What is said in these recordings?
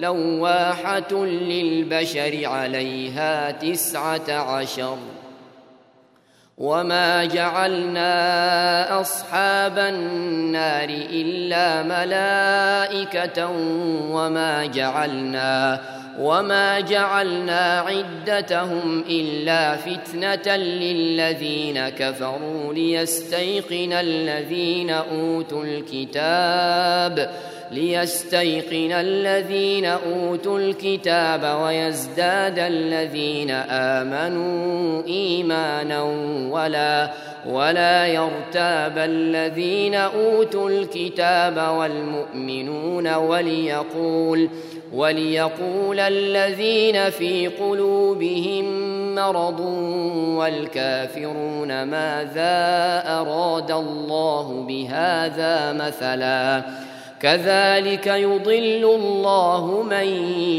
لواحة للبشر عليها تسعة عشر. وما جعلنا أصحاب النار إلا ملائكة وما جعلنا وما جعلنا عدتهم إلا فتنة للذين كفروا ليستيقن الذين أوتوا الكتاب. ليستيقن الذين أوتوا الكتاب ويزداد الذين آمنوا إيمانا ولا ولا يرتاب الذين أوتوا الكتاب والمؤمنون وليقول وليقول الذين في قلوبهم مرض والكافرون ماذا أراد الله بهذا مثلا كذلك يضل الله من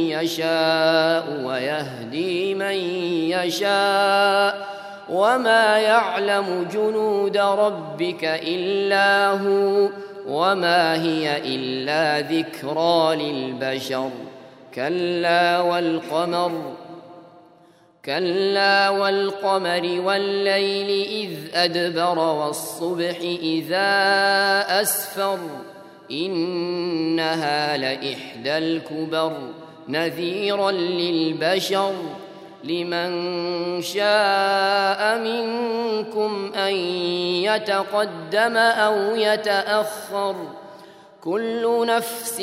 يشاء ويهدي من يشاء وما يعلم جنود ربك إلا هو وما هي إلا ذكرى للبشر كلا والقمر كلا والقمر والليل إذ أدبر والصبح إذا أسفر إنها لإحدى الكبر نذيرا للبشر. لمن شاء منكم أن يتقدم أو يتأخر. كل نفس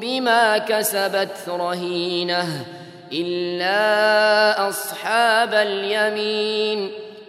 بما كسبت رهينة إلا أصحاب اليمين.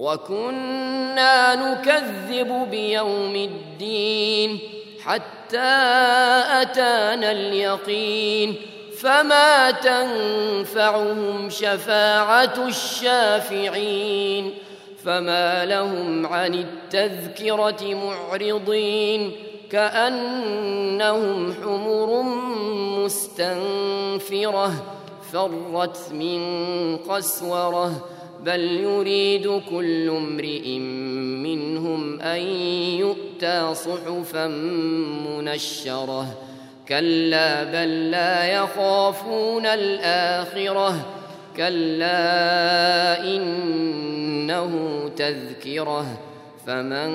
وكنا نكذب بيوم الدين حتى أتانا اليقين فما تنفعهم شفاعة الشافعين فما لهم عن التذكرة معرضين كأنهم حمر مستنفرة فرت من قسورة بل يريد كل امرئ منهم ان يؤتى صحفا منشره كلا بل لا يخافون الاخره كلا انه تذكره فمن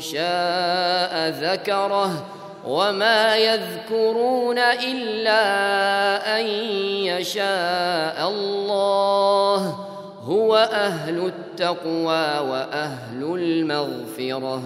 شاء ذكره وما يذكرون الا ان يشاء الله هو أهل التقوى وأهل المغفرة.